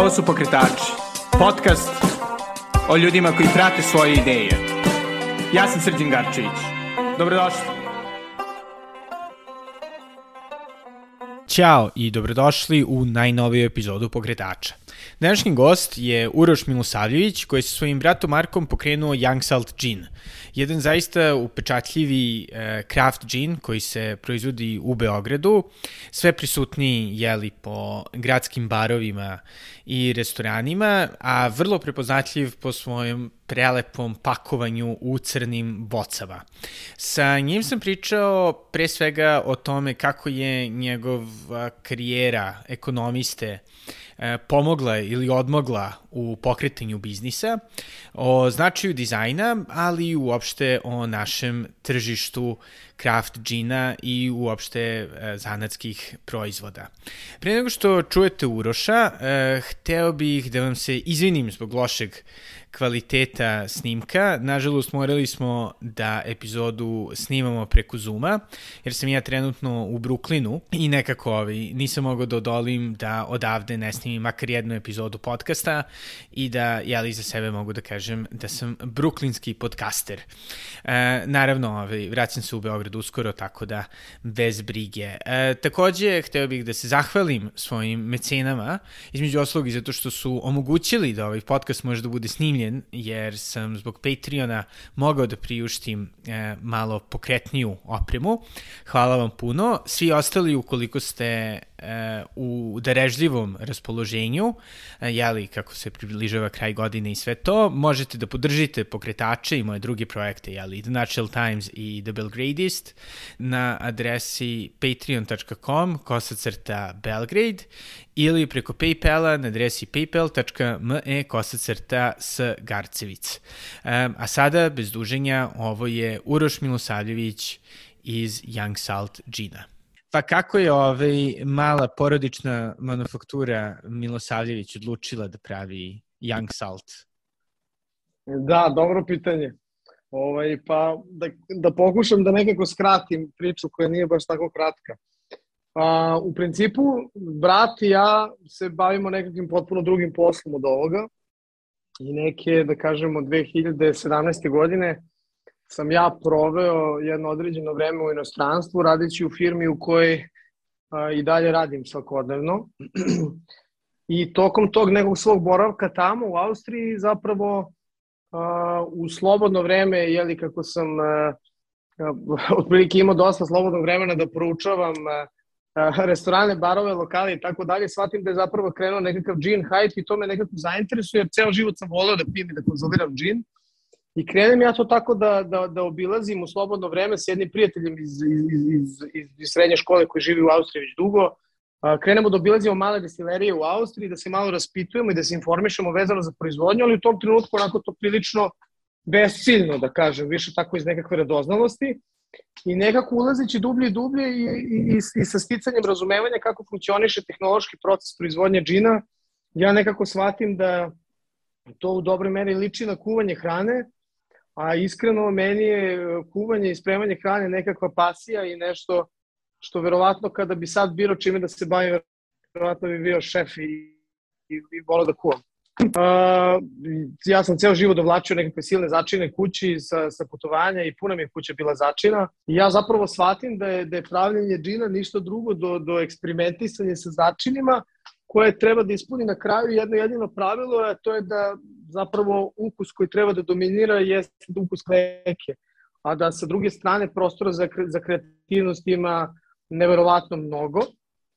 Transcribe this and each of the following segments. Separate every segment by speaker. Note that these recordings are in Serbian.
Speaker 1: Ovo su Pokretači, podcast o ljudima koji prate svoje ideje. Ja sam Srđan Garčević. Dobrodošli. Ćao i dobrodošli u najnoviju epizodu Pokretača. Današnji gost je Uroš Milosavljević koji sa svojim bratom Markom pokrenuo Young Salt Gin. Jedan zaista upečatljivi e, craft gin koji se proizvodi u Beogradu, sve prisutniji jeli po gradskim barovima i restoranima, a vrlo prepoznatljiv po svojom prelepom pakovanju u crnim bocama. Sa njim sam pričao pre svega o tome kako je njegova karijera ekonomiste pomogla ili odmogla u pokretanju biznisa, o značaju dizajna, ali i uopšte o našem tržištu craft džina i uopšte e, zanatskih proizvoda. Pre nego što čujete Uroša, e, hteo bih da vam se izvinim zbog lošeg kvaliteta snimka. Nažalost, morali smo da epizodu snimamo preko Zuma, jer sam ja trenutno u Bruklinu i nekako ovaj, nisam mogao da odolim da odavde ne snimim makar jednu epizodu podcasta i da, jeli, za sebe mogu da kažem da sam bruklinski podcaster. E, naravno, ovaj, vraćam se u Beograd uskoro, tako da bez brige. E, takođe, hteo bih da se zahvalim svojim mecenama, između oslog i zato što su omogućili da ovaj podcast može da bude snimljen jer sam zbog Patreona mogao da priuštim e, malo pokretniju opremu. Hvala vam puno. Svi ostali ukoliko ste e, u darežljivom raspoloženju, e, jeli kako se približava kraj godine i sve to, možete da podržite pokretače i moje druge projekte, jeli The Natural Times i The Belgradist na adresi patreon.com kosacrta Belgrade ili preko Paypala na adresi paypal.me kosacrta s Garcevic. Um, a sada, bez duženja, ovo je Uroš Milosavljević iz Young Salt Gina. Pa kako je ovaj mala porodična manufaktura Milosavljević odlučila da pravi Young Salt?
Speaker 2: Da, dobro pitanje. Ovaj, pa da, da pokušam da nekako skratim priču koja nije baš tako kratka. Pa, u principu, brat i ja se bavimo nekakvim potpuno drugim poslom od ovoga i neke, da kažemo, 2017. godine sam ja proveo jedno određeno vreme u inostranstvu radići u firmi u kojoj a, i dalje radim svakodnevno. I tokom tog nekog svog boravka tamo u Austriji zapravo a, u slobodno vreme, jeli kako sam a, otprilike imao dosta slobodnog vremena da proučavam restorane, barove, lokale i tako dalje, shvatim da je zapravo krenuo nekakav gin hype i to me nekako zainteresuje, jer ceo život sam voleo da pijem i da konzumiram gin. I krenem ja to tako da, da, da obilazim u slobodno vreme s jednim prijateljem iz, iz, iz, iz, iz srednje škole koji živi u Austriji već dugo. Krenemo da obilazimo male destilerije u Austriji, da se malo raspitujemo i da se informišemo vezano za proizvodnju, ali u tom trenutku onako to prilično besciljno, da kažem, više tako iz nekakve radoznalosti. I nekako ulazeći dublje i dublje i, i, i, i sa sticanjem razumevanja kako funkcioniše tehnološki proces proizvodnje džina, ja nekako shvatim da to u dobroj meri liči na kuvanje hrane, a iskreno meni je kuvanje i spremanje hrane nekakva pasija i nešto što verovatno kada bi sad biro čime da se bavim, verovatno bi bio šef i, i, i volao da kuvam. Uh, ja sam ceo život dovlačio nekakve silne začine kući sa, sa putovanja i puna mi je kuća bila začina. I ja zapravo shvatim da je, da je pravljenje džina ništa drugo do, do eksperimentisanja sa začinima koje treba da ispuni na kraju jedno jedino pravilo, a to je da zapravo ukus koji treba da dominira jeste ukus kleke, a da sa druge strane prostora za, za kreativnost ima neverovatno mnogo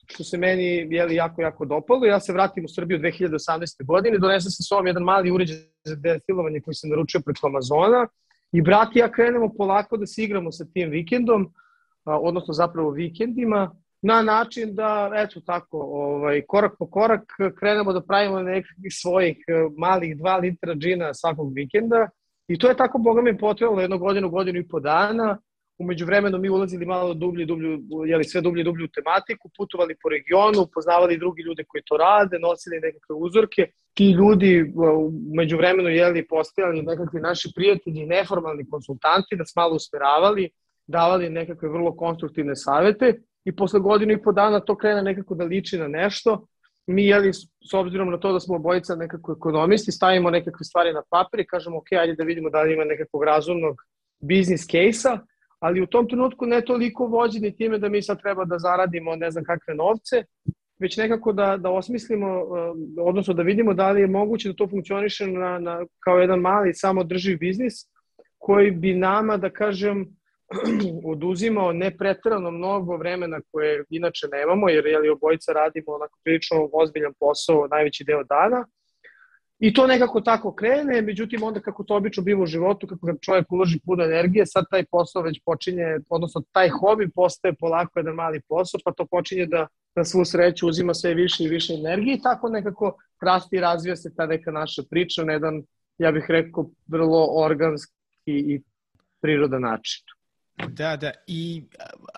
Speaker 2: što se meni jeli, jako, jako dopalo. Ja se vratim u Srbiju 2018. godine, donesem sa sobom jedan mali uređaj za destilovanje koji sam naručio preko Amazona i brat i ja krenemo polako da se igramo sa tim vikendom, odnosno zapravo vikendima, na način da, eto tako, ovaj, korak po korak krenemo da pravimo nekakvih svojih e, malih 2 litra džina svakog vikenda i to je tako, boga mi, potrebalo jednu godinu, godinu i po dana. Umeđu vremenu mi ulazili malo dublje, dublje, jeli sve dublje, dublje u tematiku, putovali po regionu, poznavali drugi ljude koji to rade, nosili nekakve uzorke. Ti ljudi e, umeđu vremenu jeli postojali nekakvi naši prijatelji, neformalni konsultanti, da smo malo usmeravali, davali nekakve vrlo konstruktivne savete i posle godinu i po dana to krene nekako da liči na nešto. Mi, jeli, s obzirom na to da smo obojica nekako ekonomisti, stavimo nekakve stvari na papir i kažemo, ok, ajde da vidimo da li ima nekakvog razumnog biznis case-a, ali u tom trenutku ne toliko vođeni time da mi sad treba da zaradimo ne znam kakve novce, već nekako da, da osmislimo, uh, odnosno da vidimo da li je moguće da to funkcioniše na, na, kao jedan mali samodrživ biznis koji bi nama, da kažem, oduzimao ne pretrano mnogo vremena koje inače nemamo, jer jeli, obojica radimo onako prilično ozbiljan posao najveći deo dana. I to nekako tako krene, međutim onda kako to obično biva u životu, kako čovjek uloži puno energije, sad taj posao već počinje, odnosno taj hobi postaje polako jedan mali posao, pa to počinje da na svu sreću uzima sve više i više energije i tako nekako rasti i razvija se ta neka naša priča na jedan, ja bih rekao, vrlo organski i prirodan način.
Speaker 1: Da, da. I,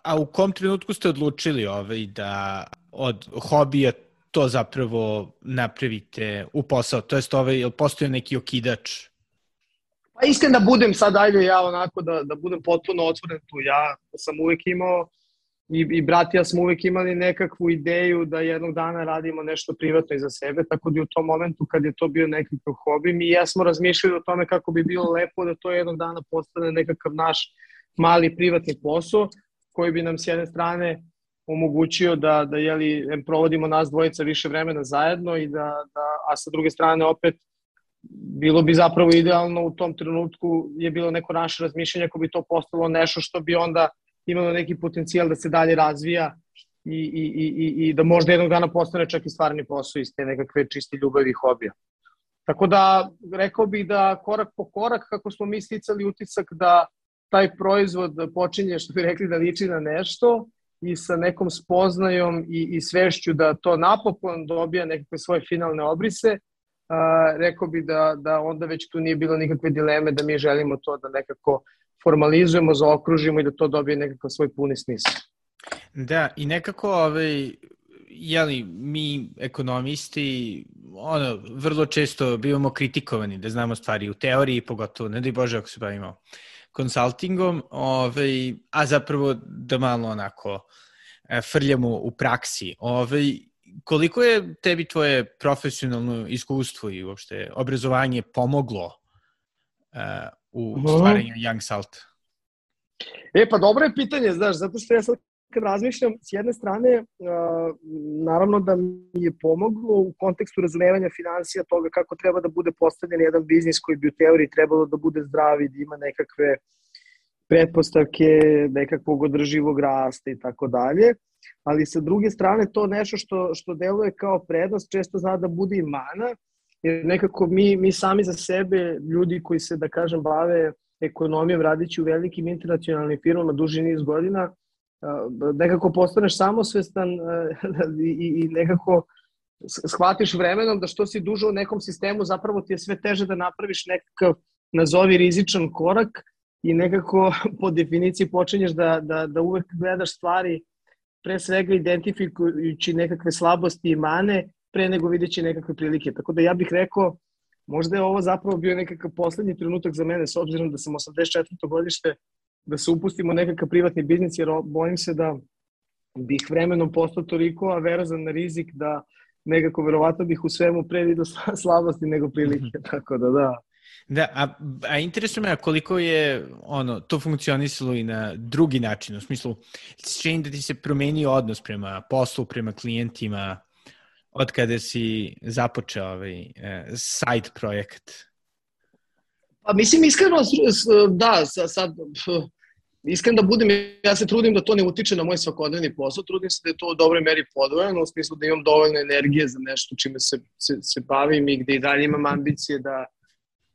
Speaker 1: a u kom trenutku ste odlučili ovaj, da od hobija to zapravo napravite u posao? To jest, ovaj, je postoji neki okidač?
Speaker 2: Pa iskren da budem sad, ajde ja onako da, da budem potpuno otvoren tu. Ja sam uvek imao i, i brat ja smo uvek imali nekakvu ideju da jednog dana radimo nešto privatno iza sebe, tako da u tom momentu kad je to bio nekakav hobi, mi jesmo razmišljali o tome kako bi bilo lepo da to jednog dana postane nekakav naš mali privatni posao koji bi nam s jedne strane omogućio da, da jeli, provodimo nas dvojica više vremena zajedno i da, da, a sa druge strane opet bilo bi zapravo idealno u tom trenutku je bilo neko naše razmišljanje ako bi to postalo nešto što bi onda imalo neki potencijal da se dalje razvija i, i, i, i da možda jednog dana postane čak i stvarni posao iz te nekakve čisti ljubavi i hobija. Tako da rekao bih da korak po korak kako smo mi sticali utisak da taj proizvod počinje, što bi rekli, da liči na nešto i sa nekom spoznajom i, i svešću da to napokon dobija nekakve svoje finalne obrise, a, rekao bi da, da onda već tu nije bilo nikakve dileme da mi želimo to da nekako formalizujemo, zaokružimo i da to dobije nekakav svoj puni smisla.
Speaker 1: Da, i nekako ovaj, jeli, mi ekonomisti ono, vrlo često bivamo kritikovani da znamo stvari u teoriji, pogotovo, ne daj Bože ako se bavimo konsultingom, ovaj, a zapravo da malo onako e, frljamo u praksi. Ovaj, koliko je tebi tvoje profesionalno iskustvo i uopšte obrazovanje pomoglo uh, u mhm. stvaranju Young Salt?
Speaker 2: E, pa dobro je pitanje, znaš, zato što ja sad kad razmišljam, s jedne strane, naravno da mi je pomoglo u kontekstu razumevanja financija toga kako treba da bude postavljen jedan biznis koji bi u teoriji trebalo da bude zdrav i da ima nekakve pretpostavke nekakvog održivog rasta i tako dalje. Ali sa druge strane to nešto što, što deluje kao prednost često zna da bude i mana, jer nekako mi, mi sami za sebe, ljudi koji se, da kažem, bave ekonomijom radići u velikim internacionalnim firmama duži niz godina, nekako postaneš samosvestan i, i nekako shvatiš vremenom da što si dužo u nekom sistemu zapravo ti je sve teže da napraviš nekakav nazovi rizičan korak i nekako po definiciji počinješ da, da, da uvek gledaš stvari pre svega identifikujući nekakve slabosti i mane pre nego videći nekakve prilike. Tako da ja bih rekao, možda je ovo zapravo bio nekakav poslednji trenutak za mene s obzirom da sam 84. godište da se upustimo u nekakav privatni biznis, jer bojim se da bih vremenom postao toliko averzan na rizik da nekako verovatno bih u svemu pre vidio slabosti nego prilike, mhm. tako da da.
Speaker 1: Da, a, a interesuje me koliko je ono, to funkcionisalo i na drugi način, u smislu, čini da ti se promenio odnos prema poslu, prema klijentima, od kada si započeo ovaj eh, side projekt?
Speaker 2: Pa mislim, iskreno, da, sad, Iskren da budem, ja se trudim da to ne utiče na moj svakodnevni posao, trudim se da je to u dobroj meri podvojeno, u smislu da imam dovoljno energije za nešto čime se, se, se bavim i gde i dalje imam ambicije da,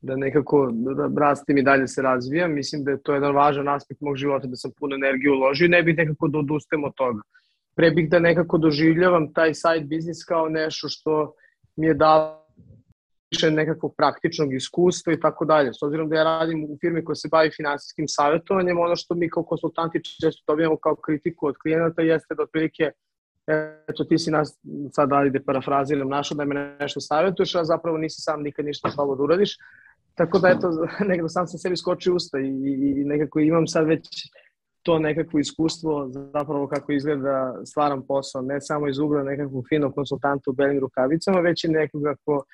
Speaker 2: da nekako da rastim i dalje se razvijam. Mislim da je to jedan važan aspekt mog života, da sam puno energije uložio i ne bih nekako da odustajem od toga. Pre bih da nekako doživljavam taj side biznis kao nešto što mi je dalo više nekakvog praktičnog iskustva i tako dalje. S obzirom da ja radim u firmi koja se bavi finansijskim savjetovanjem, ono što mi kao konsultanti često dobijamo kao kritiku od klijenata jeste da otprilike eto ti si nas sad da da parafraziram našo da me nešto savjetuješ, a zapravo nisi sam nikad ništa slabo da uradiš. Tako da eto, nekako sam sam sebi skočio usta i, i, i nekako imam sad već to nekakvo iskustvo zapravo kako izgleda stvaran posao, ne samo iz ugla nekakvog finog konsultanta u belim rukavicama, već i nekoga ko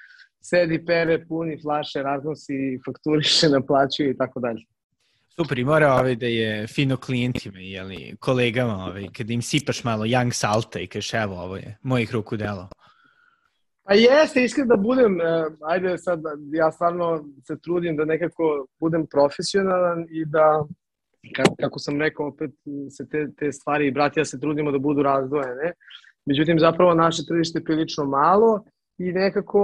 Speaker 2: sedi, pere, puni flaše, raznosi, fakturiše, naplaćuje i tako dalje.
Speaker 1: Super, i mora ovaj da je fino klijentima, jeli, kolegama, ovaj, kada im sipaš malo young salta i kažeš evo ovo je mojih ruku delo.
Speaker 2: Pa jeste, iskreno da budem, eh, ajde sad, ja stvarno se trudim da nekako budem profesionalan i da, kako sam rekao, opet se te, te stvari, brat, ja se trudimo da budu razdvojene. Međutim, zapravo naše tržište je prilično malo i nekako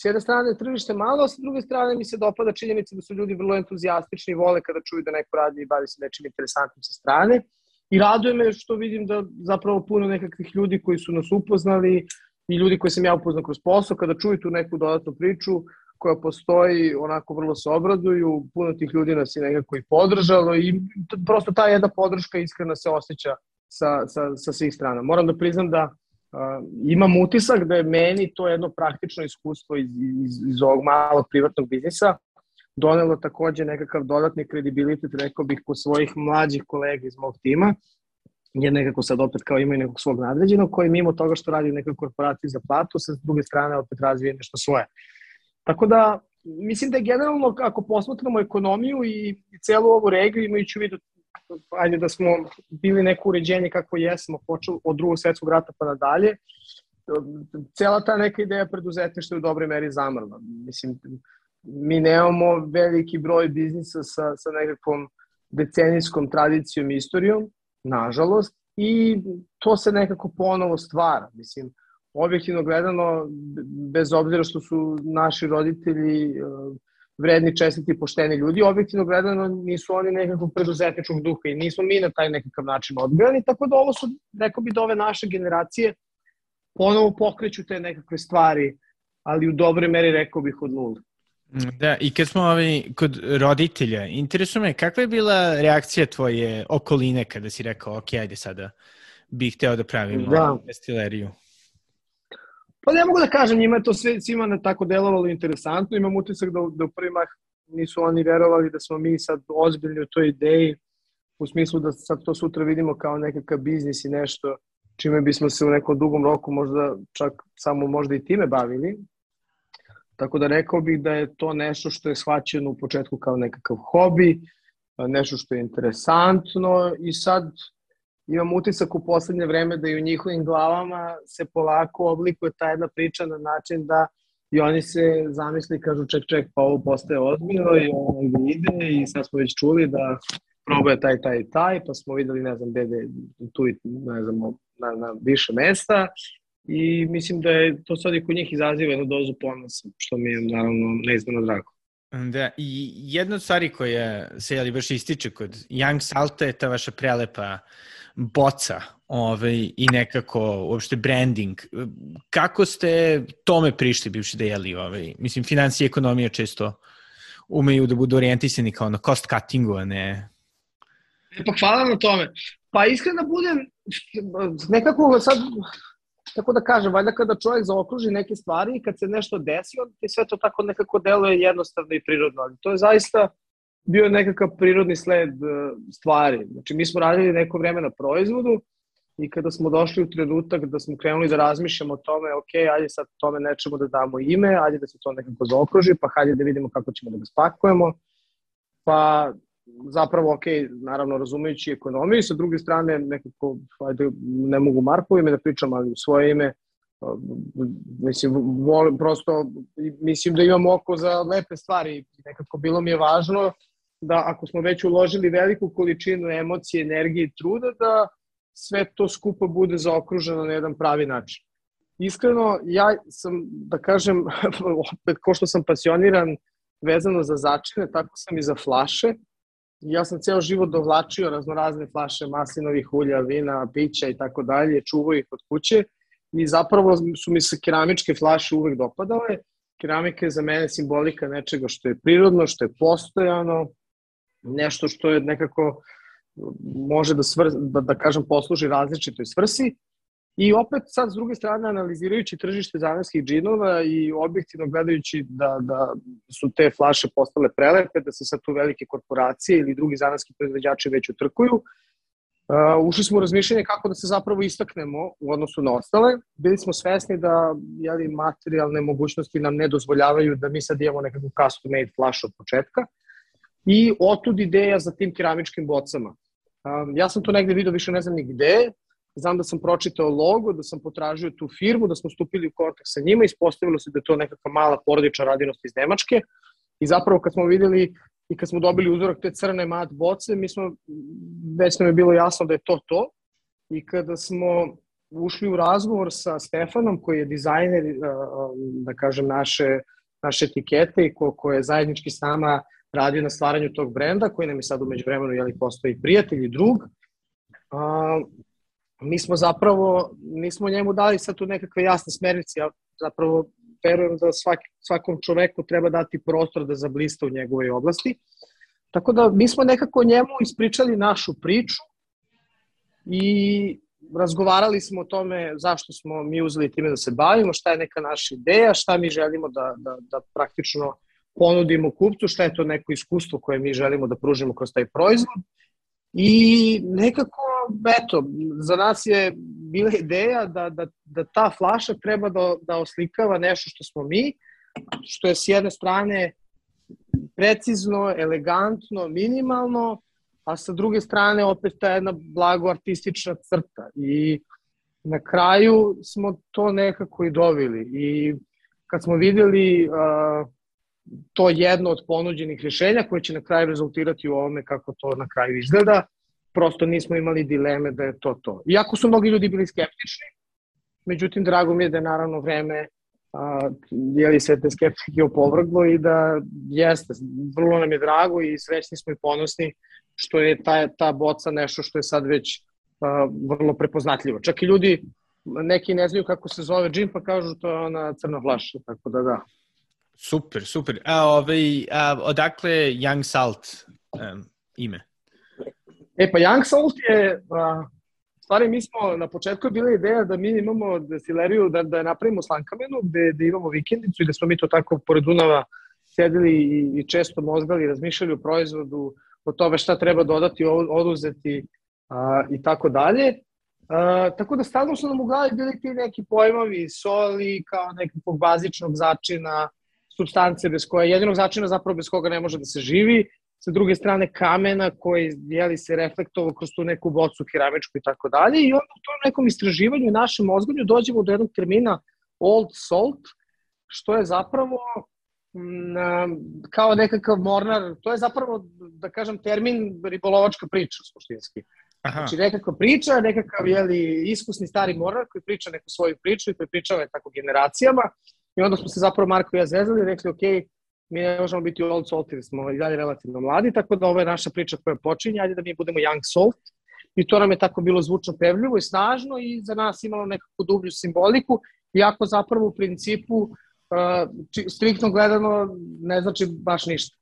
Speaker 2: s jedne strane tržište malo, a s druge strane mi se dopada činjenica da su ljudi vrlo entuzijastični i vole kada čuju da neko radi i bavi se nečim interesantnim sa strane. I raduje me što vidim da zapravo puno nekakvih ljudi koji su nas upoznali i ljudi koji sam ja upoznao kroz posao, kada čuju tu neku dodatnu priču koja postoji, onako vrlo se obraduju, puno tih ljudi nas je nekako i podržalo i prosto ta jedna podrška iskreno se osjeća sa, sa, sa svih strana. Moram da priznam da Uh, imam utisak da je meni to jedno praktično iskustvo iz, iz, iz ovog malog privatnog biznisa donelo takođe nekakav dodatni kredibilitet, rekao bih, kod svojih mlađih kolega iz mog tima, je nekako sad opet kao imaju nekog svog nadređenog, koji mimo toga što radi nekoj korporaciji za platu, sa druge strane opet razvije nešto svoje. Tako da, mislim da je generalno, ako posmatramo ekonomiju i, i celu ovu regiju, imajući u vidu ajde da smo bili neko uređenje kako jesmo, počeo od drugog svetskog rata pa nadalje, cela ta neka ideja preduzetništva je u dobroj meri zamrla. Mislim, mi nemamo veliki broj biznisa sa, sa nekakvom decenijskom tradicijom i istorijom, nažalost, i to se nekako ponovo stvara. Mislim, objektivno gledano, bez obzira što su naši roditelji vredni, čestiti, pošteni ljudi. Objektivno gledano nisu oni nekakvog preduzetničkog duha i nismo mi na taj nekakav način odgledani, tako da ovo su, rekao bi da ove naše generacije ponovo pokreću te nekakve stvari, ali u dobroj meri rekao bih od nula.
Speaker 1: Da, i kad smo ovaj, kod roditelja, interesuje me kakva je bila reakcija tvoje okoline kada si rekao, ok, ajde sada bih hteo da pravim da. destileriju?
Speaker 2: Pa ne mogu da kažem, njima je to sve, svima ne tako delovalo interesantno. Imam utisak da, da u primah nisu oni verovali da smo mi sad ozbiljni u toj ideji, u smislu da sad to sutra vidimo kao nekakav biznis i nešto čime bismo se u nekom dugom roku možda čak samo možda i time bavili. Tako da rekao bih da je to nešto što je shvaćeno u početku kao nekakav hobi, nešto što je interesantno i sad imam utisak u poslednje vreme da i u njihovim glavama se polako oblikuje ta jedna priča na način da i oni se zamisli, kažu ček, ček, pa ovo postaje ozbiljno i ovo ide i sad smo već čuli da probaje taj, taj, taj, pa smo videli, ne znam, bede tu i, ne znam, na, na više mesta i mislim da je to sad i kod njih izaziva jednu dozu ponosa, što mi je naravno neizmano drago.
Speaker 1: Da, i jedna od stvari koja se jeli baš ističe kod Young Salta je ta vaša prelepa boca ovaj, i nekako uopšte branding. Kako ste tome prišli bivši jeli? Ovaj? Mislim, financije i ekonomija često umeju da budu orijentisani kao na cost cuttingu, a ne...
Speaker 2: E, pa hvala na tome. Pa iskreno da budem, nekako sad, tako da kažem, valjda kada čovjek zaokruži neke stvari i kad se nešto desi, onda ti sve to tako nekako deluje jednostavno i prirodno, ali to je zaista bio nekakav prirodni sled e, stvari. Znači, mi smo radili neko vreme na proizvodu i kada smo došli u trenutak da smo krenuli da razmišljamo o tome, ok, ajde sad tome nečemu da damo ime, ajde da se to nekako zaokruži, pa hajde da vidimo kako ćemo da ga spakujemo. Pa zapravo, ok, naravno razumejući ekonomiju, sa druge strane nekako, ajde, ne mogu Marko ime da pričam, ali u svoje ime, mislim, volim, prosto, mislim da imam oko za lepe stvari, nekako bilo mi je važno da ako smo već uložili veliku količinu emocije, energije i truda, da sve to skupo bude zaokruženo na jedan pravi način. Iskreno, ja sam, da kažem, opet ko što sam pasioniran vezano za začine, tako sam i za flaše. Ja sam ceo život dovlačio raznorazne flaše maslinovih ulja, vina, pića i tako dalje, čuvao ih od kuće i zapravo su mi se keramičke flaše uvek dopadale. Keramika je za mene simbolika nečega što je prirodno, što je postojano, nešto što je nekako može da, svr, da, da kažem posluži različitoj svrsi I opet sad s druge strane analizirajući tržište zanetskih džinova i objektivno gledajući da, da su te flaše postale prelepe, da se sad tu velike korporacije ili drugi zanetski proizvođači već utrkuju, Uh, ušli smo u razmišljanje kako da se zapravo istaknemo u odnosu na ostale. Bili smo svesni da jeli, materijalne mogućnosti nam ne dozvoljavaju da mi sad imamo nekakvu custom made flash od početka. I otud ideja za tim keramičkim bocama. Um, ja sam to negde vidio, više ne znam ni gde, znam da sam pročitao logo, da sam potražio tu firmu, da smo stupili u kontakt sa njima, ispostavilo se da je to nekakva mala porodična radinost iz Nemačke. I zapravo kad smo videli i kad smo dobili uzorak te crne mat boce, mi smo, već nam je bilo jasno da je to to. I kada smo ušli u razgovor sa Stefanom koji je dizajner, da kažem, naše, naše etikete i ko, ko je zajednički s nama radio na stvaranju tog brenda, koji nam je sad umeđu vremenu jeli, postoji prijatelj i drug, mi smo zapravo, nismo njemu dali sad tu nekakve jasne smernice, ja zapravo verujem da svak, svakom čoveku treba dati prostor da zablista u njegovoj oblasti. Tako da mi smo nekako njemu ispričali našu priču i razgovarali smo o tome zašto smo mi uzeli time da se bavimo, šta je neka naša ideja, šta mi želimo da, da, da praktično ponudimo kupcu, šta je to neko iskustvo koje mi želimo da pružimo kroz taj proizvod. I nekako eto, za nas je bila ideja da, da, da ta flaša treba da, da oslikava nešto što smo mi, što je s jedne strane precizno, elegantno, minimalno, a sa druge strane opet ta jedna blago artistična crta. I na kraju smo to nekako i dovili. I kad smo videli uh, to jedno od ponuđenih rješenja koje će na kraju rezultirati u ovome kako to na kraju izgleda, prosto nismo imali dileme da je to to. Iako su mnogi ljudi bili skeptični, međutim, drago mi je da je naravno vreme a, je li sve te skeptike opovrglo i da jeste, vrlo nam je drago i srećni smo i ponosni što je ta, ta boca nešto što je sad već a, vrlo prepoznatljivo. Čak i ljudi, neki ne znaju kako se zove džin, pa kažu to je ona crna flaša, tako da da.
Speaker 1: Super, super. A, ovaj, a, odakle Young Salt um, ime?
Speaker 2: E pa Young Salt je, a, stvari mi smo, na početku je bila ideja da mi imamo destileriju, da, da je napravimo slankamenu, gde, gde imamo vikendicu i da smo mi to tako pored Dunava sedeli i, i često mozgali, razmišljali o proizvodu, o tome šta treba dodati, oduzeti a, i tako dalje. A, tako da stalno su nam u glavi bili ti neki pojmovi, soli kao nekakvog bazičnog začina, substance bez koje, jedinog začina zapravo bez koga ne može da se živi sa druge strane kamena koji jeli, se reflektovao kroz tu neku bocu keramičku i tako dalje i onda u tom nekom istraživanju i našem mozgonju dođemo do jednog termina old salt, što je zapravo m, mm, kao nekakav mornar, to je zapravo, da kažem, termin ribolovačka priča, suštinski. Aha. Znači, nekakva priča, nekakav jeli, iskusni stari mornar koji priča neku svoju priču i koji pričava tako generacijama. I onda smo se zapravo Marko i ja zezali i rekli, ok, mi ne možemo biti old salt jer smo i dalje relativno mladi, tako da ovo je naša priča koja počinje, ajde da mi budemo young salt. I to nam je tako bilo zvučno pevljivo i snažno i za nas imalo nekakvu dublju simboliku, iako zapravo u principu uh, striktno gledano ne znači baš ništa.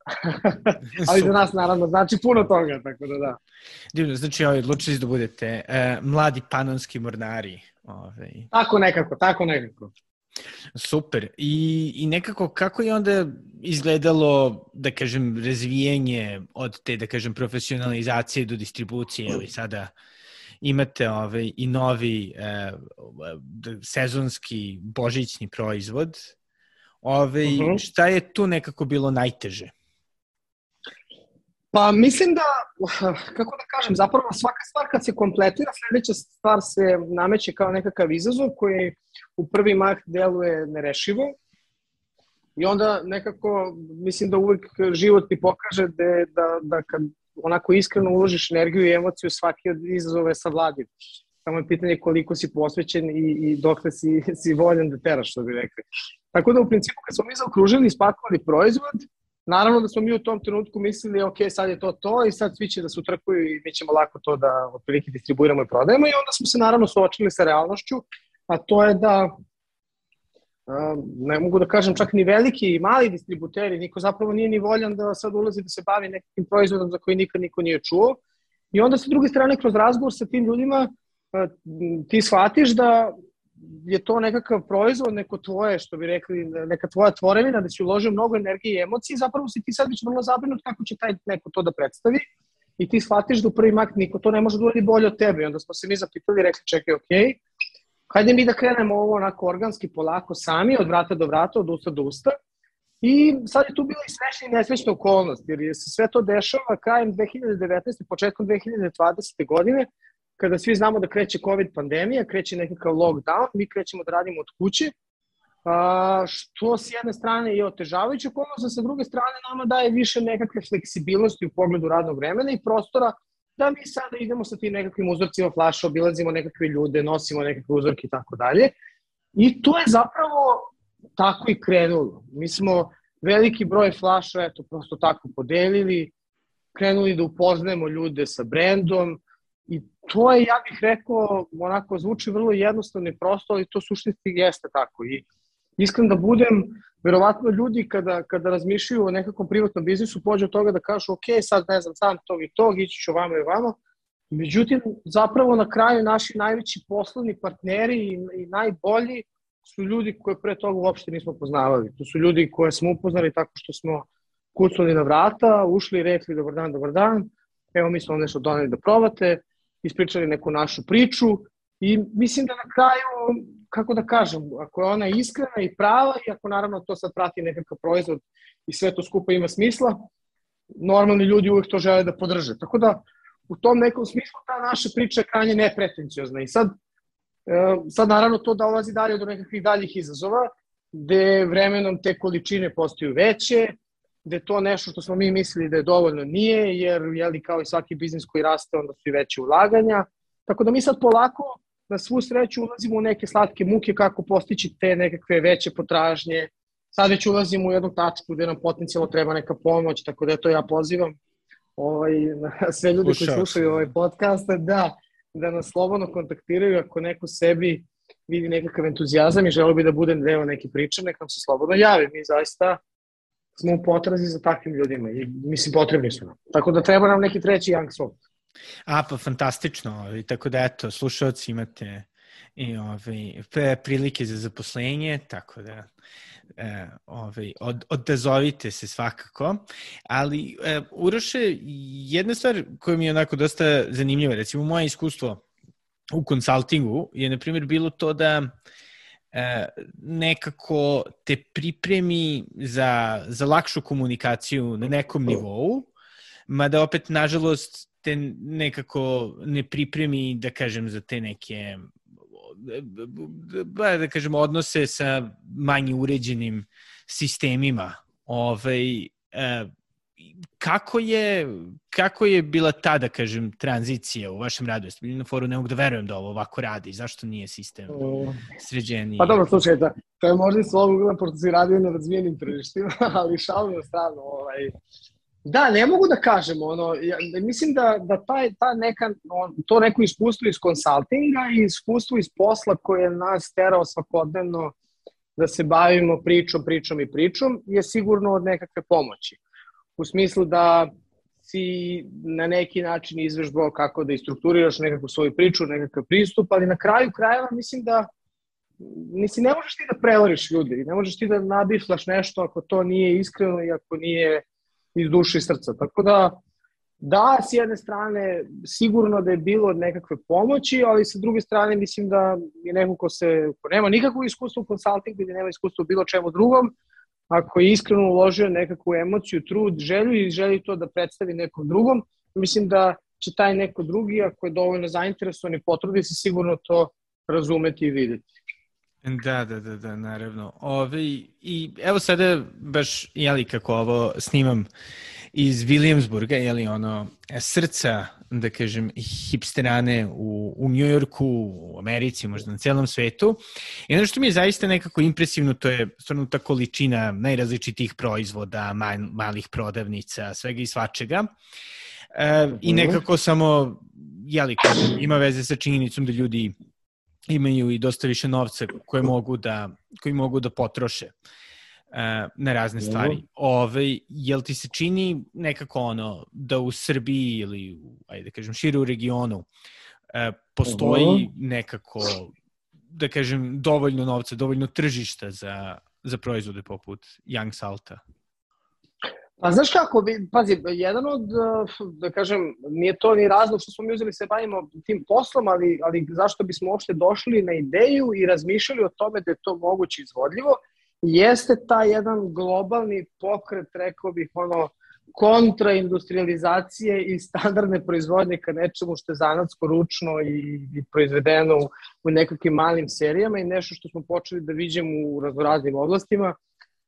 Speaker 2: Ali za nas naravno znači puno toga, tako da da.
Speaker 1: Divno, znači ovaj, odlučili da budete uh, mladi panonski mornari. Ovaj.
Speaker 2: Tako nekako, tako nekako.
Speaker 1: Super. I, I nekako kako je onda izgledalo, da kažem, razvijenje od te, da kažem, profesionalizacije do distribucije, ali sada imate ovaj, i novi eh, sezonski božićni proizvod. Ovaj, uh mhm. -huh. Šta je tu nekako bilo najteže?
Speaker 2: Pa mislim da, kako da kažem, zapravo svaka stvar kad se kompletira, sledeća stvar se nameće kao nekakav izazov koji u prvi mah deluje nerešivo i onda nekako mislim da uvek život ti pokaže da, da, da kad onako iskreno uložiš energiju i emociju svaki od izazova je savladiv. Samo je pitanje koliko si posvećen i, i dokle si, si voljen da teraš, što bi rekli. Tako da u principu kad smo mi zaokružili i spakovali proizvod, Naravno da smo mi u tom trenutku mislili, ok, sad je to to i sad svi će da se utrkuju i mi ćemo lako to da otprilike distribuiramo i prodajemo i onda smo se naravno suočili sa realnošću, a to je da ne mogu da kažem čak ni veliki i mali distributeri, niko zapravo nije ni voljan da sad ulazi da se bavi nekim proizvodom za koji nikad niko nije čuo. I onda sa druge strane kroz razgovor sa tim ljudima ti shvatiš da je to nekakav proizvod, neko tvoje, što bi rekli, neka tvoja tvorevina, da si uložio mnogo energije i emocije, zapravo si ti sad već vrlo zabrinut kako će taj neko to da predstavi i ti shvatiš da u prvi mak niko to ne može da uradi bolje od tebe. I onda smo se mi zapitali i rekli, čekaj, okay, hajde mi da krenemo ovo onako organski, polako, sami, od vrata do vrata, od usta do usta. I sad je tu bila i srećna i nesrećna okolnost, jer se sve to dešava krajem 2019. početkom 2020. godine, kada svi znamo da kreće COVID pandemija, kreće nekakav lockdown, mi krećemo da radimo od kuće, a, što s jedne strane je otežavajuće okolnost, a sa druge strane nama daje više nekakve fleksibilnosti u pogledu radnog vremena i prostora da mi sada idemo sa tim nekakvim uzorcima flaša, obilazimo nekakve ljude, nosimo nekakve uzorke i tako dalje. I to je zapravo tako i krenulo. Mi smo veliki broj flaša, eto, prosto tako podelili, krenuli da upoznajemo ljude sa brendom i to je, ja bih rekao, onako zvuči vrlo jednostavno i prosto, ali to suštinski jeste tako. I iskren da budem, verovatno ljudi kada, kada razmišljaju o nekakvom privatnom biznisu, pođe od toga da kažu, ok, sad ne znam, sam tog i tog, ići ću vamo i vamo. Međutim, zapravo na kraju naši najveći poslovni partneri i, i najbolji su ljudi koje pre toga uopšte nismo poznavali. To su ljudi koje smo upoznali tako što smo kucali na vrata, ušli i rekli dobar dan, dobar dan, evo mi smo vam nešto doneli da probate, ispričali neku našu priču i mislim da na kraju, kako da kažem, ako je ona iskrena i prava i ako naravno to sad prati nekakav proizvod i sve to skupa ima smisla, normalni ljudi uvek to žele da podrže. Tako da u tom nekom smislu ta naša priča je krajnje nepretenciozna i sad, e, sad naravno to dolazi dalje do nekakvih daljih izazova, gde vremenom te količine postaju veće, da je to nešto što smo mi mislili da je dovoljno nije, jer jeli, kao i svaki biznis koji raste, onda su i veće ulaganja. Tako da mi sad polako na svu sreću ulazimo u neke slatke muke kako postići te nekakve veće potražnje. Sad već ulazimo u jednu tačku gde nam potencijalno treba neka pomoć, tako da to ja pozivam ovaj, sve ljudi koji slušaju ovaj podcast, da, da nas slobodno kontaktiraju ako neko sebi vidi nekakav entuzijazam i želo bi da budem deo neke priče, nekam se slobodno javi. Mi zaista smo u potrazi za takvim ljudima i mislim potrebni su nam. Tako da treba nam neki treći Young Swap.
Speaker 1: A, pa fantastično. I tako da eto, slušalci imate i ovaj, prilike za zaposlenje, tako da e, ovaj, od, odazovite se svakako. Ali, e, Uroše, jedna stvar koja mi je onako dosta zanimljiva, recimo moje iskustvo u konsultingu je, na primjer, bilo to da nekako te pripremi za, za lakšu komunikaciju na nekom nivou, mada opet, nažalost, te nekako ne pripremi, da kažem, za te neke da kažemo, odnose sa manje uređenim sistemima. Ovaj, e, kako je, kako je bila ta, da kažem, tranzicija u vašem radu? Jeste bili na foru, ne mogu da verujem da ovo ovako radi. Zašto nije sistem sređeniji?
Speaker 2: Pa dobro, slušaj, da, to je možda i slobodno, pošto si radio na razvijenim tržištima, ali šalu na stranu. Ovaj, Da, ne mogu da kažem, ono, ja, mislim da, da taj, ta neka, on, to neko iskustvo iz konsultinga i iskustvo iz posla koje nas terao svakodnevno da se bavimo pričom, pričom i pričom je sigurno od nekakve pomoći. U smislu da si na neki način izvežbao kako da istrukturiraš nekakvu svoju priču, nekakav pristup, ali na kraju krajeva mislim da mislim, ne možeš ti da prevariš ljudi, ne možeš ti da nabiflaš nešto ako to nije iskreno i ako nije iz duše i srca. Tako da, da, s jedne strane, sigurno da je bilo nekakve pomoći, ali sa druge strane, mislim da je neko ko, se, ko nema nikakvo iskustvo u konsultingu ili nema iskustvo u bilo čemu drugom, ako je iskreno uložio nekakvu emociju, trud, želju i želi to da predstavi nekom drugom, mislim da će taj neko drugi, ako je dovoljno zainteresovan i potrudi se, sigurno to razumeti i videti.
Speaker 1: Da, da, da, da, naravno. Ove, I evo sada baš, jeli, kako ovo snimam iz Williamsburga, jeli, ono, srca, da kažem, hipsterane u, u Njujorku, u Americi, možda na celom svetu. I ono što mi je zaista nekako impresivno, to je stvarno ta količina najrazličitih proizvoda, mal, malih prodavnica, svega i svačega. E, I mhm. nekako samo, jeli, ima veze sa činjenicom da ljudi imaju i dosta više novca koje mogu da, koji mogu da potroše uh, na razne stvari. Ove, jel ti se čini nekako ono da u Srbiji ili, ajde da kažem, šire u regionu, e, postoji nekako, da kažem, dovoljno novca, dovoljno tržišta za, za proizvode poput Young Salta?
Speaker 2: Pa znaš kako, pazi, jedan od, da kažem, nije to ni razlog što smo mi uzeli se bavimo tim poslom, ali, ali zašto bismo uopšte došli na ideju i razmišljali o tome da je to moguće izvodljivo, jeste ta jedan globalni pokret, rekao bih, ono, kontraindustrializacije i standardne proizvodnje ka nečemu što je zanatsko, ručno i, i proizvedeno u, u nekakvim malim serijama i nešto što smo počeli da viđemo u raznoraznim oblastima,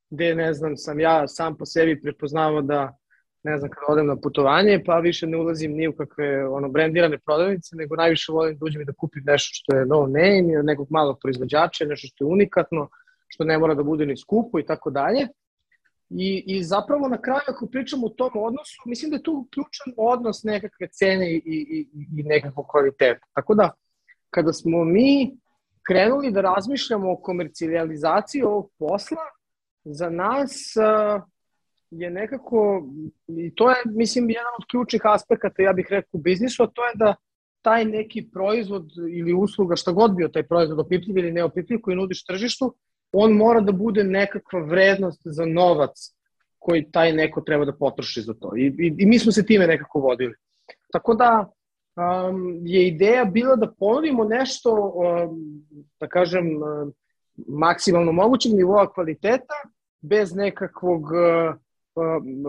Speaker 2: gde, ne znam, sam ja sam po sebi prepoznavao da, ne znam, kada odem na putovanje, pa više ne ulazim ni u kakve ono, brendirane prodavnice, nego najviše volim da uđem i da kupim nešto što je no name, nekog malog proizvođača, nešto što je unikatno, što ne mora da bude ni skupo i tako dalje. I, I zapravo na kraju ako pričamo o tom odnosu, mislim da je tu ključan odnos nekakve cene i, i, i nekakvog kvaliteta. Tako da, kada smo mi krenuli da razmišljamo o komercijalizaciji ovog posla, za nas uh, je nekako, i to je, mislim, jedan od ključnih aspekata, ja bih rekao, u biznisu, a to je da taj neki proizvod ili usluga, šta god bio taj proizvod, opipljiv ili neopipljiv, koji nudiš tržištu, on mora da bude nekakva vrednost za novac koji taj neko treba da potroši za to. I, i, i mi smo se time nekako vodili. Tako da um, je ideja bila da ponudimo nešto, um, da kažem, um, maksimalno mogućeg nivoa kvaliteta, bez nekakvog uh,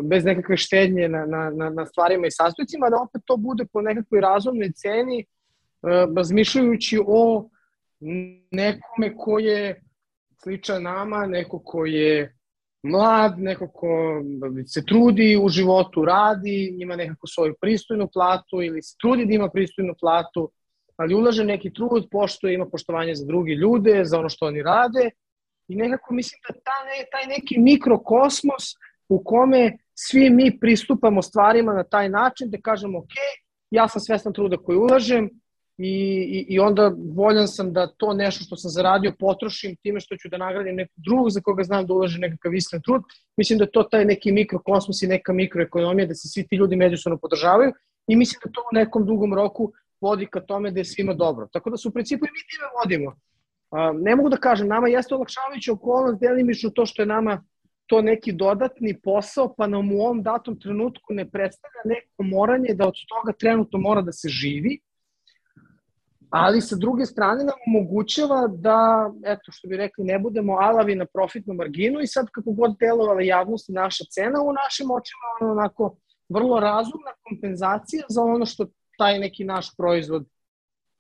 Speaker 2: bez nekakve štednje na, na, na, na stvarima i sastojcima, da opet to bude po nekakvoj razumnoj ceni, uh, razmišljajući o nekome ko je sličan nama, neko ko je mlad, neko ko se trudi u životu, radi, ima nekako svoju pristojnu platu ili se trudi da ima pristojnu platu, ali ulaže neki trud, pošto ima poštovanje za drugi ljude, za ono što oni rade. I nekako mislim da ta ne, taj neki mikrokosmos u kome svi mi pristupamo stvarima na taj način da kažemo ok, ja sam svestan truda koji ulažem, i, i, onda voljan sam da to nešto što sam zaradio potrošim time što ću da nagradim nekog drugog za koga znam da ulaže nekakav iskren trud. Mislim da to taj neki mikrokosmos i neka mikroekonomija, da se svi ti ljudi međusobno podržavaju i mislim da to u nekom dugom roku vodi ka tome da je svima dobro. Tako da su u principu i mi time vodimo. A, ne mogu da kažem, nama jeste olakšavajuća okolnost delimično to što je nama to neki dodatni posao, pa nam u ovom datom trenutku ne predstavlja neko moranje da od toga trenutno mora da se živi, ali sa druge strane nam omogućava da, eto što bi rekli, ne budemo alavi na profitnu marginu i sad kako god delovala javnost i naša cena, u našim očima ono onako vrlo razumna kompenzacija za ono što taj neki naš proizvod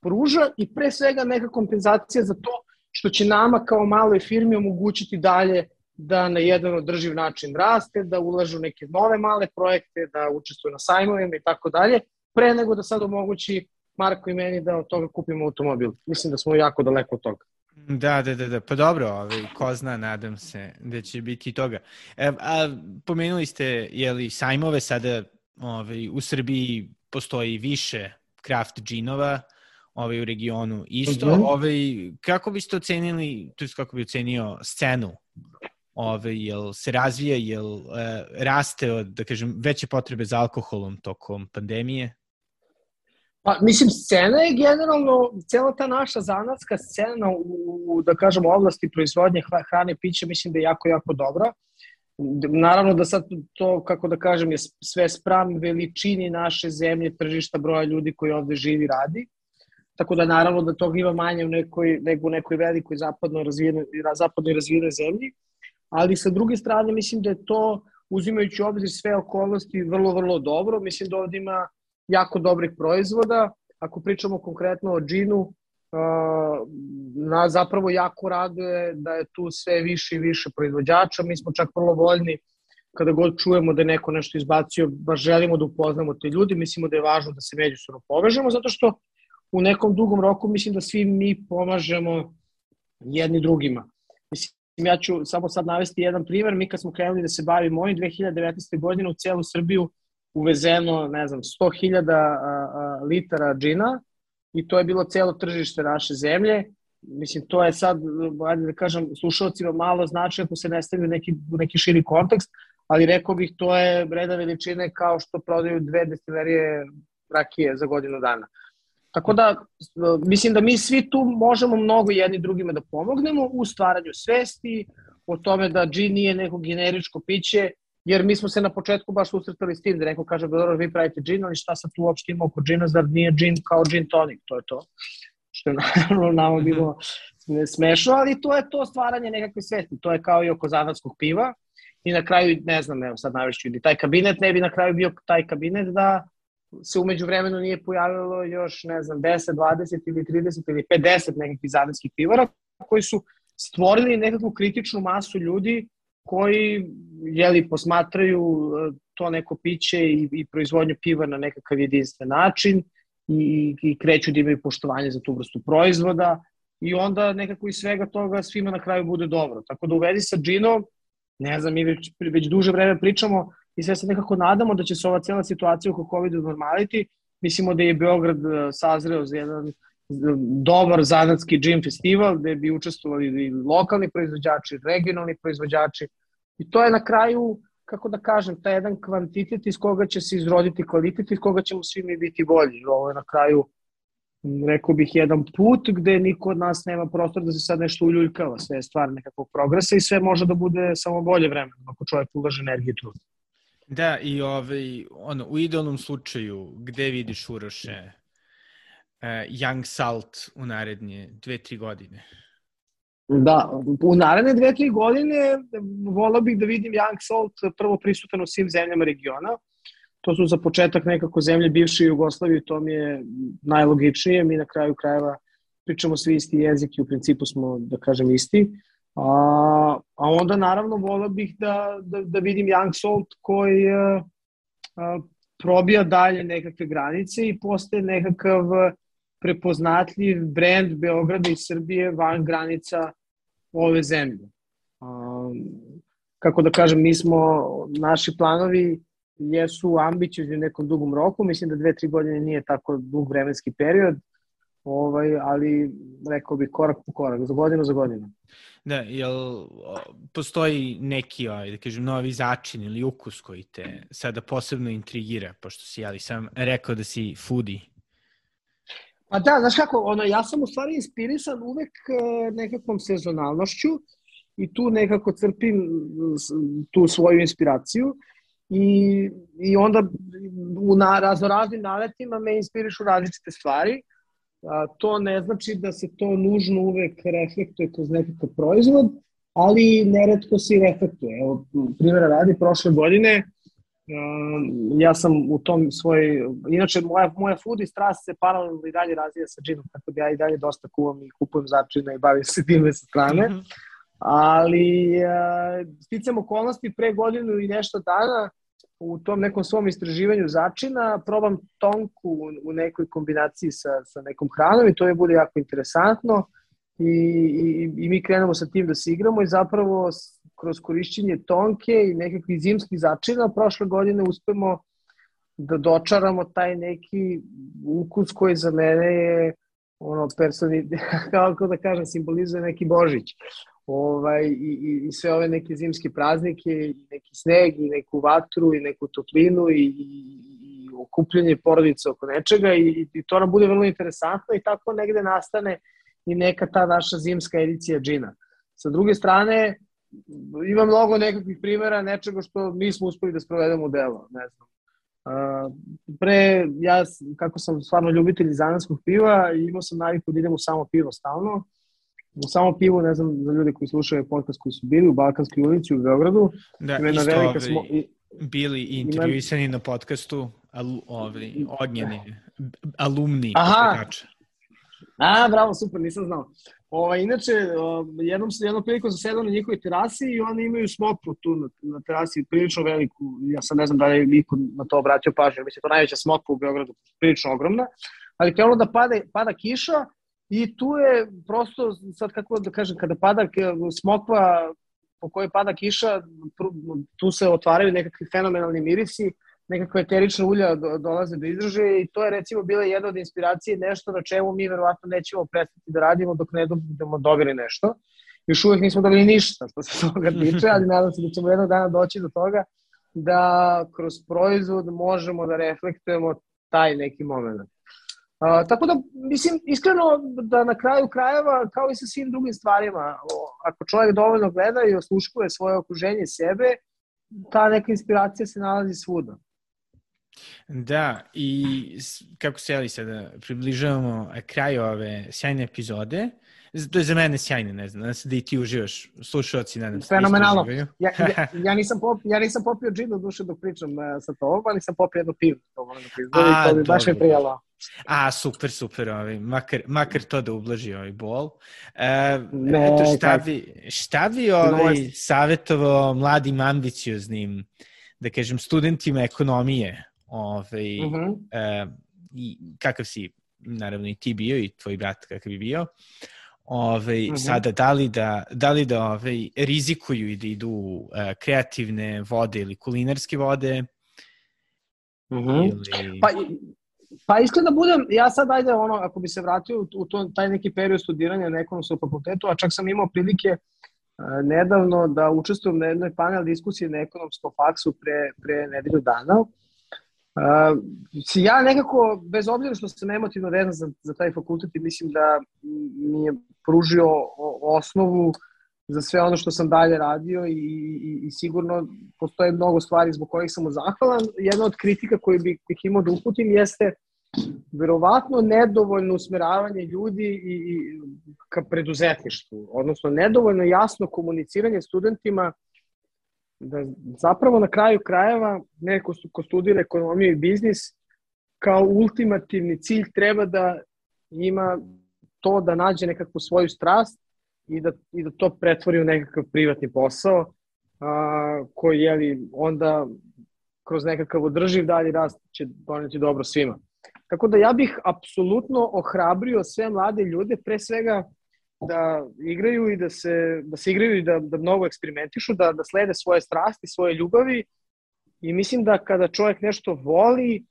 Speaker 2: pruža i pre svega neka kompenzacija za to što će nama kao maloj firmi omogućiti dalje da na jedan održiv način raste, da ulažu neke nove male projekte, da učestvuju na sajmovima i tako dalje, pre nego da sad omogući Marko i meni da od toga kupimo automobil. Mislim da smo jako daleko od toga.
Speaker 1: Da, da, da, da. Pa dobro, ovaj, ko zna, nadam se da će biti toga. E, a pomenuli ste, jeli, sajmove sada ovaj, u Srbiji postoji više craft džinova ovaj, u regionu. Isto, mm -hmm. ovaj, kako biste ocenili, to je kako bi ocenio scenu ovaj, jel se razvija, jel e, raste od, da kažem, veće potrebe za alkoholom tokom pandemije?
Speaker 2: Pa, mislim, scena je generalno, cela ta naša zanatska scena u, u da kažemo, oblasti proizvodnje hrane i pića, mislim da je jako, jako dobra. Naravno da sad to, kako da kažem, je sve spram veličini naše zemlje, tržišta, broja ljudi koji ovde živi radi. Tako da naravno da toga ima manje u nekoj, nego u nekoj velikoj zapadno razvijenoj, zapadnoj razvijenoj zemlji. Ali sa druge strane mislim da je to, uzimajući obzir sve okolnosti, vrlo, vrlo dobro. Mislim da ovde ima jako dobrih proizvoda. Ako pričamo konkretno o džinu, na zapravo jako raduje da je tu sve više i više proizvođača. Mi smo čak vrlo voljni kada god čujemo da je neko nešto izbacio, baš želimo da upoznamo te ljudi, mislimo da je važno da se međusobno povežemo, zato što u nekom dugom roku mislim da svi mi pomažemo jedni drugima. Mislim, ja ću samo sad navesti jedan primer, mi kad smo krenuli da se bavimo ovim 2019. godine u celu Srbiju uvezeno, ne znam, 100.000 litara džina i to je bilo celo tržište naše zemlje. Mislim, to je sad, ajde da kažem, slušalcima malo znači ako se ne stavlja neki, neki širi kontekst, ali rekao bih to je breda veličine kao što prodaju dve destilerije rakije za godinu dana. Tako da, mislim da mi svi tu možemo mnogo jedni drugima da pomognemo u stvaranju svesti, o tome da džin nije neko generičko piće, jer mi smo se na početku baš susretali s tim, da neko kaže, dobro, vi pravite džin, ali šta sad tu uopšte ima oko džina, zar nije džin kao džin tonik, to je to. Što je naravno nama bilo smešno, ali to je to stvaranje nekakve svesti, to je kao i oko zanatskog piva, i na kraju, ne znam, evo sad najveću, ni taj kabinet ne bi na kraju bio taj kabinet da se umeđu vremenu nije pojavilo još, ne znam, 10, 20 ili 30 ili 50 nekakvih zadanskih pivara koji su stvorili nekakvu kritičnu masu ljudi koji jeli, posmatraju e, to neko piće i, i proizvodnju piva na nekakav jedinstven način i, i kreću da imaju poštovanje za tu vrstu proizvoda i onda nekako iz svega toga svima na kraju bude dobro. Tako da u vezi sa džinom, ne znam, mi već, već duže vreme pričamo i sve se nekako nadamo da će se ova cijela situacija oko COVID normaliti. Mislimo da je Beograd e, sazreo za jedan dobar zanatski džim festival gde bi učestvovali i lokalni proizvođači, regionalni proizvođači i to je na kraju, kako da kažem, taj jedan kvantitet iz koga će se izroditi kvalitet iz koga ćemo svi mi biti bolji. Ovo je na kraju rekao bih, jedan put gde niko od nas nema prostor da se sad nešto uljuljkava, sve je stvar nekakvog progresa i sve može da bude samo bolje vremena ako čovjek ulaže energiju tu.
Speaker 1: Da, i ovaj, ono, u idealnom slučaju, gde vidiš Uroše Young Salt u narednje dve, tri godine?
Speaker 2: Da, u naredne dve, tri godine volao bih da vidim Young Salt prvo prisutan u svim zemljama regiona. To su za početak nekako zemlje bivše Jugoslavije, to mi je najlogičnije. Mi na kraju krajeva pričamo svi isti jezik i u principu smo, da kažem, isti. A, a onda naravno volao bih da, da, da vidim Young Salt koji a, a, probija dalje nekakve granice i postaje nekakav prepoznatljiv brend Beograda i Srbije van granica ove zemlje. A, kako da kažem, mi smo, naši planovi jesu ambiciozni u nekom dugom roku, mislim da dve, tri godine nije tako dug vremenski period, ovaj, ali rekao bih korak po korak, za godinu za godinu.
Speaker 1: Da, jel postoji neki, ovaj, da kažem, novi začin ili ukus koji te sada posebno intrigira, pošto si, ali sam rekao da si foodie?
Speaker 2: Pa da, znaš kako, ono, ja sam u stvari inspirisan uvek e, nekakvom sezonalnošću i tu nekako crpim tu svoju inspiraciju i, i onda u na, raznoraznim naletima me inspirišu različite stvari. A, to ne znači da se to nužno uvek reflektuje kroz nekakav proizvod, ali neretko se i reflektuje. Evo, primjera radi, prošle godine ja sam u tom svoj, inače moja, moja food i strast se paralelno i dalje razvija sa džinom, tako da ja i dalje dosta kuvam i kupujem začina i bavim se time sa strane. Mm -hmm ali uh, sticam okolnosti pre godinu i nešto dana u tom nekom svom istraživanju začina, probam tonku u, u nekoj kombinaciji sa, sa nekom hranom i to je bude jako interesantno i, i, i mi krenemo sa tim da se igramo i zapravo kroz korišćenje tonke i nekakvih zimskih začina prošle godine uspemo da dočaramo taj neki ukus koji za mene je ono personi, kako da kažem, simbolizuje neki Božić ovaj, i, i, i sve ove neke zimske praznike, i neki sneg, i neku vatru, i neku toplinu, i, i, i okupljanje porodice oko nečega i, i to nam bude vrlo interesantno i tako negde nastane i neka ta naša zimska edicija džina. Sa druge strane, ima mnogo nekakvih primjera nečega što nismo uspeli da sprovedemo u delo, ne znam. Uh, pre, ja, kako sam stvarno ljubitelj zananskog piva, imao sam naviku da idem u samo pivo stalno, samo pivo, ne znam, za ljude koji slušaju podcast koji su bili u Balkanskoj ulici u Beogradu.
Speaker 1: Da, isto velika smo, i, bili intervjuisani ima... na podcastu alu, ovi, ognjeni, alumni
Speaker 2: Aha. A, bravo, super, nisam znao. Ova, inače, jednom, jednom prilikom sam sedao na njihovoj terasi i oni imaju smokvu tu na, na terasi, prilično veliku. Ja sad ne znam da je niko na to obratio pažnju, mislim, to najveća smokva u Beogradu, prilično ogromna. Ali krenulo da pada, pada kiša I tu je prosto, sad kako da kažem, kada pada smokva po kojoj pada kiša, tu se otvaraju nekakvi fenomenalni mirisi, nekakve eterične ulja dolaze do izražaja i to je recimo bila jedna od inspiracije nešto na čemu mi verovatno nećemo prestati da radimo dok ne budemo dobili nešto. Još uvek nismo dobili ništa što se toga tiče, ali nadam se da ćemo jednog dana doći do toga da kroz proizvod možemo da reflektujemo taj neki moment. Uh, tako da, mislim, iskreno da na kraju krajeva, kao i sa svim drugim stvarima, ako čovjek dovoljno gleda i osluškuje svoje okruženje sebe, ta neka inspiracija se nalazi svuda.
Speaker 1: Da, i kako se jeli sada približavamo kraju ove sjajne epizode, to je za mene sjajne, ne znam, da i ti uživaš, slušalci, nadam se.
Speaker 2: Fenomenalno. Ja, ja, ja, nisam pop, ja nisam popio džin u duše dok pričam uh, sa tobom, ali sam popio jednu pivu, to moram da priznam, i to bi baš mi prijalo.
Speaker 1: A, super, super, ovaj, makar, makar to da ublaži ovaj bol. E, ne, eto, šta bi, šta bi ovaj, savjetovao mladim ambicioznim, da kažem, studentima ekonomije, ovaj, uh -huh. e, i kakav si, naravno i ti bio i tvoj brat kakav bi bio, ovaj, uh -huh. sada da li da, da, li da ovaj, rizikuju i da idu uh, kreativne vode ili kulinarske vode,
Speaker 2: uh -huh. ili... Pa, Pa iskreno da budem, ja sad ajde ono, ako bi se vratio u, to, taj neki period studiranja na ekonomskom fakultetu, a čak sam imao prilike uh, nedavno da učestvujem na jednoj panel diskusiji na ekonomskom faksu pre, pre nedelju dana. Uh, ja nekako, bez obzira što sam emotivno vezan za, za taj fakultet i mislim da mi je pružio osnovu za sve ono što sam dalje radio i, i, i sigurno postoje mnogo stvari zbog kojih sam zahvalan. Jedna od kritika koju bih, bih imao da uputim jeste verovatno nedovoljno usmeravanje ljudi i, i ka preduzetništvu, odnosno nedovoljno jasno komuniciranje studentima da zapravo na kraju krajeva neko ko studira ekonomiju i biznis kao ultimativni cilj treba da ima to da nađe nekakvu svoju strast i da, i da to pretvori u nekakav privatni posao a, koji je li onda kroz nekakav održiv dalji rast će doneti dobro svima. Tako da ja bih apsolutno ohrabrio sve mlade ljude, pre svega da igraju i da se, da se igraju i da, da mnogo eksperimentišu, da, da slede svoje strasti, svoje ljubavi i mislim da kada čovjek nešto voli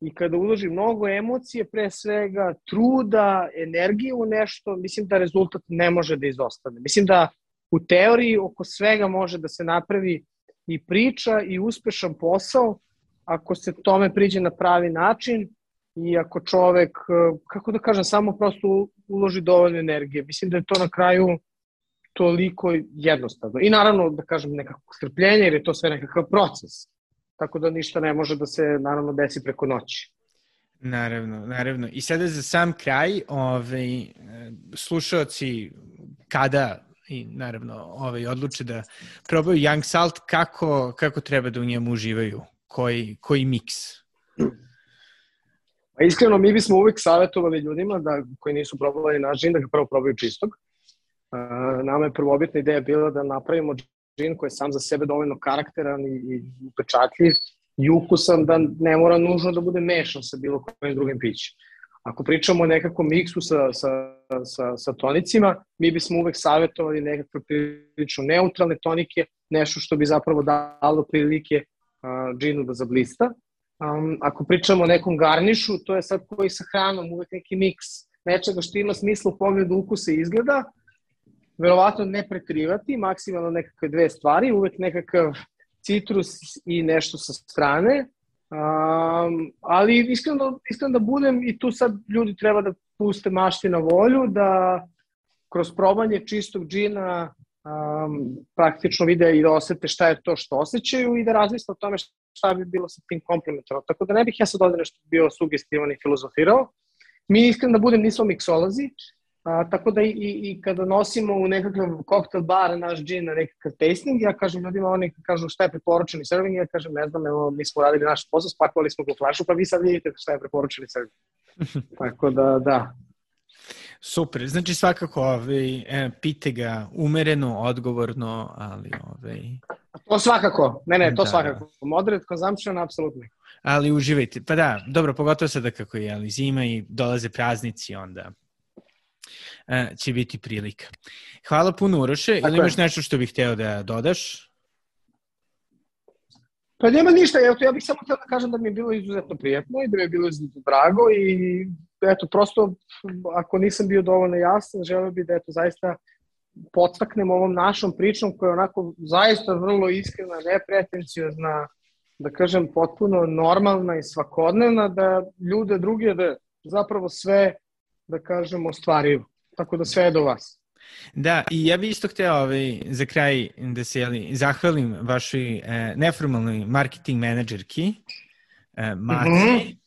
Speaker 2: i kada uloži mnogo emocije, pre svega truda, energije u nešto, mislim da rezultat ne može da izostane. Mislim da u teoriji oko svega može da se napravi i priča i uspešan posao ako se tome priđe na pravi način i ako čovek, e, kako da kažem, samo prosto uloži dovoljno energije. Mislim da je to na kraju toliko jednostavno. I naravno, da kažem, nekako strpljenje, jer je to sve nekakav proces. Tako da ništa ne može da se, naravno, desi preko noći.
Speaker 1: Naravno, naravno. I sada za sam kraj, ovaj, slušalci kada i naravno ovaj, odluče da probaju Young Salt, kako, kako treba da u njemu uživaju? Koji, koji miks?
Speaker 2: Pa iskreno, mi bismo uvek savjetovali ljudima da, koji nisu probali naš džin, da ga prvo probaju čistog. Uh, nama je prvobitna ideja bila da napravimo džin koji je sam za sebe dovoljno karakteran i, i upečatljiv i ukusan da ne mora nužno da bude mešan sa bilo kojim drugim pićem. Ako pričamo o nekakvom miksu sa, sa, sa, sa tonicima, mi bismo uvek savjetovali nekakve prilično neutralne tonike, nešto što bi zapravo dalo prilike uh, džinu da zablista. Um, ako pričamo o nekom garnišu, to je sad koji sa hranom, uvek neki miks nečega što ima smisla u pogledu ukusa i izgleda, verovatno ne prekrivati, maksimalno nekakve dve stvari, uvek nekakav citrus i nešto sa strane, um, ali iskreno, iskreno da budem i tu sad ljudi treba da puste mašti na volju, da kroz probanje čistog džina um, praktično vide i da osete šta je to što osjećaju i da razmisle o tome šta bi bilo sa tim komplementarno. Tako da ne bih ja sad ovde nešto bio sugestivan i filozofirao. Mi iskreno da budem nismo miksolozi, a, tako da i, i, kada nosimo u nekakav koktel bar naš džin na nekakav tasting, ja kažem ljudima, oni kažu šta je preporučeni serving, ja kažem ne znam, evo mi smo radili naš posao, spakovali smo go flašu, pa vi sad vidite šta je preporučeni serving. tako da, da,
Speaker 1: Super, znači svakako ovaj, e, pite ga umereno, odgovorno, ali... Ovaj...
Speaker 2: To svakako, ne ne, to da. svakako. Moderate consumption, apsolutno.
Speaker 1: Ali uživajte, pa da, dobro, pogotovo sada kako je ali zima i dolaze praznici, onda e, će biti prilika. Hvala puno Uroše, ili imaš nešto što bih hteo da dodaš?
Speaker 2: Pa nema ništa, eto, ja bih samo htio da kažem da mi je bilo izuzetno prijetno i da mi je bilo izuzetno drago i eto, prosto, ako nisam bio dovoljno jasan, želeo bih da, eto, zaista podstaknem ovom našom pričom koja je onako zaista vrlo iskrena, nepretencijozna, da kažem, potpuno normalna i svakodnevna, da ljude druge da zapravo sve, da kažemo, ostvarivo. Tako da sve je do vas.
Speaker 1: Da, i ja bih isto hteo ovaj, za kraj da se jeli, zahvalim vašoj e, neformalnoj marketing menadžerki, e, Maci. Mm -hmm.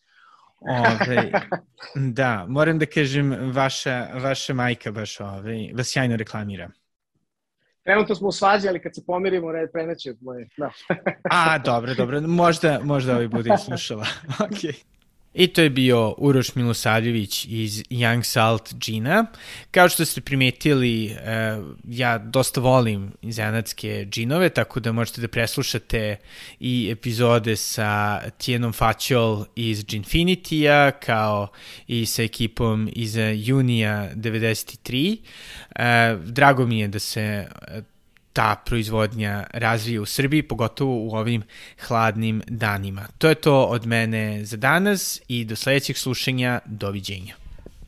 Speaker 1: Ove, da, moram da kažem, vaša, vaša majka baš ove, vas sjajno reklamira.
Speaker 2: Trenutno smo u svađi, ali kad se pomirimo, red preneće moje. Da.
Speaker 1: A, dobro, dobro. Možda, možda ovaj bude slušala. Okej. Okay. I to je bio Uroš Milosavljević iz Young Salt Gina. Kao što ste primetili, eh, ja dosta volim zanatske džinove, tako da možete da preslušate i epizode sa Tijenom Faćol iz Ginfinity-a, kao i sa ekipom iz Junija 93. Eh, drago mi je da se ta proizvodnja razvije u Srbiji, pogotovo u ovim hladnim danima. To je to od mene za danas i do sledećeg slušanja. Doviđenja.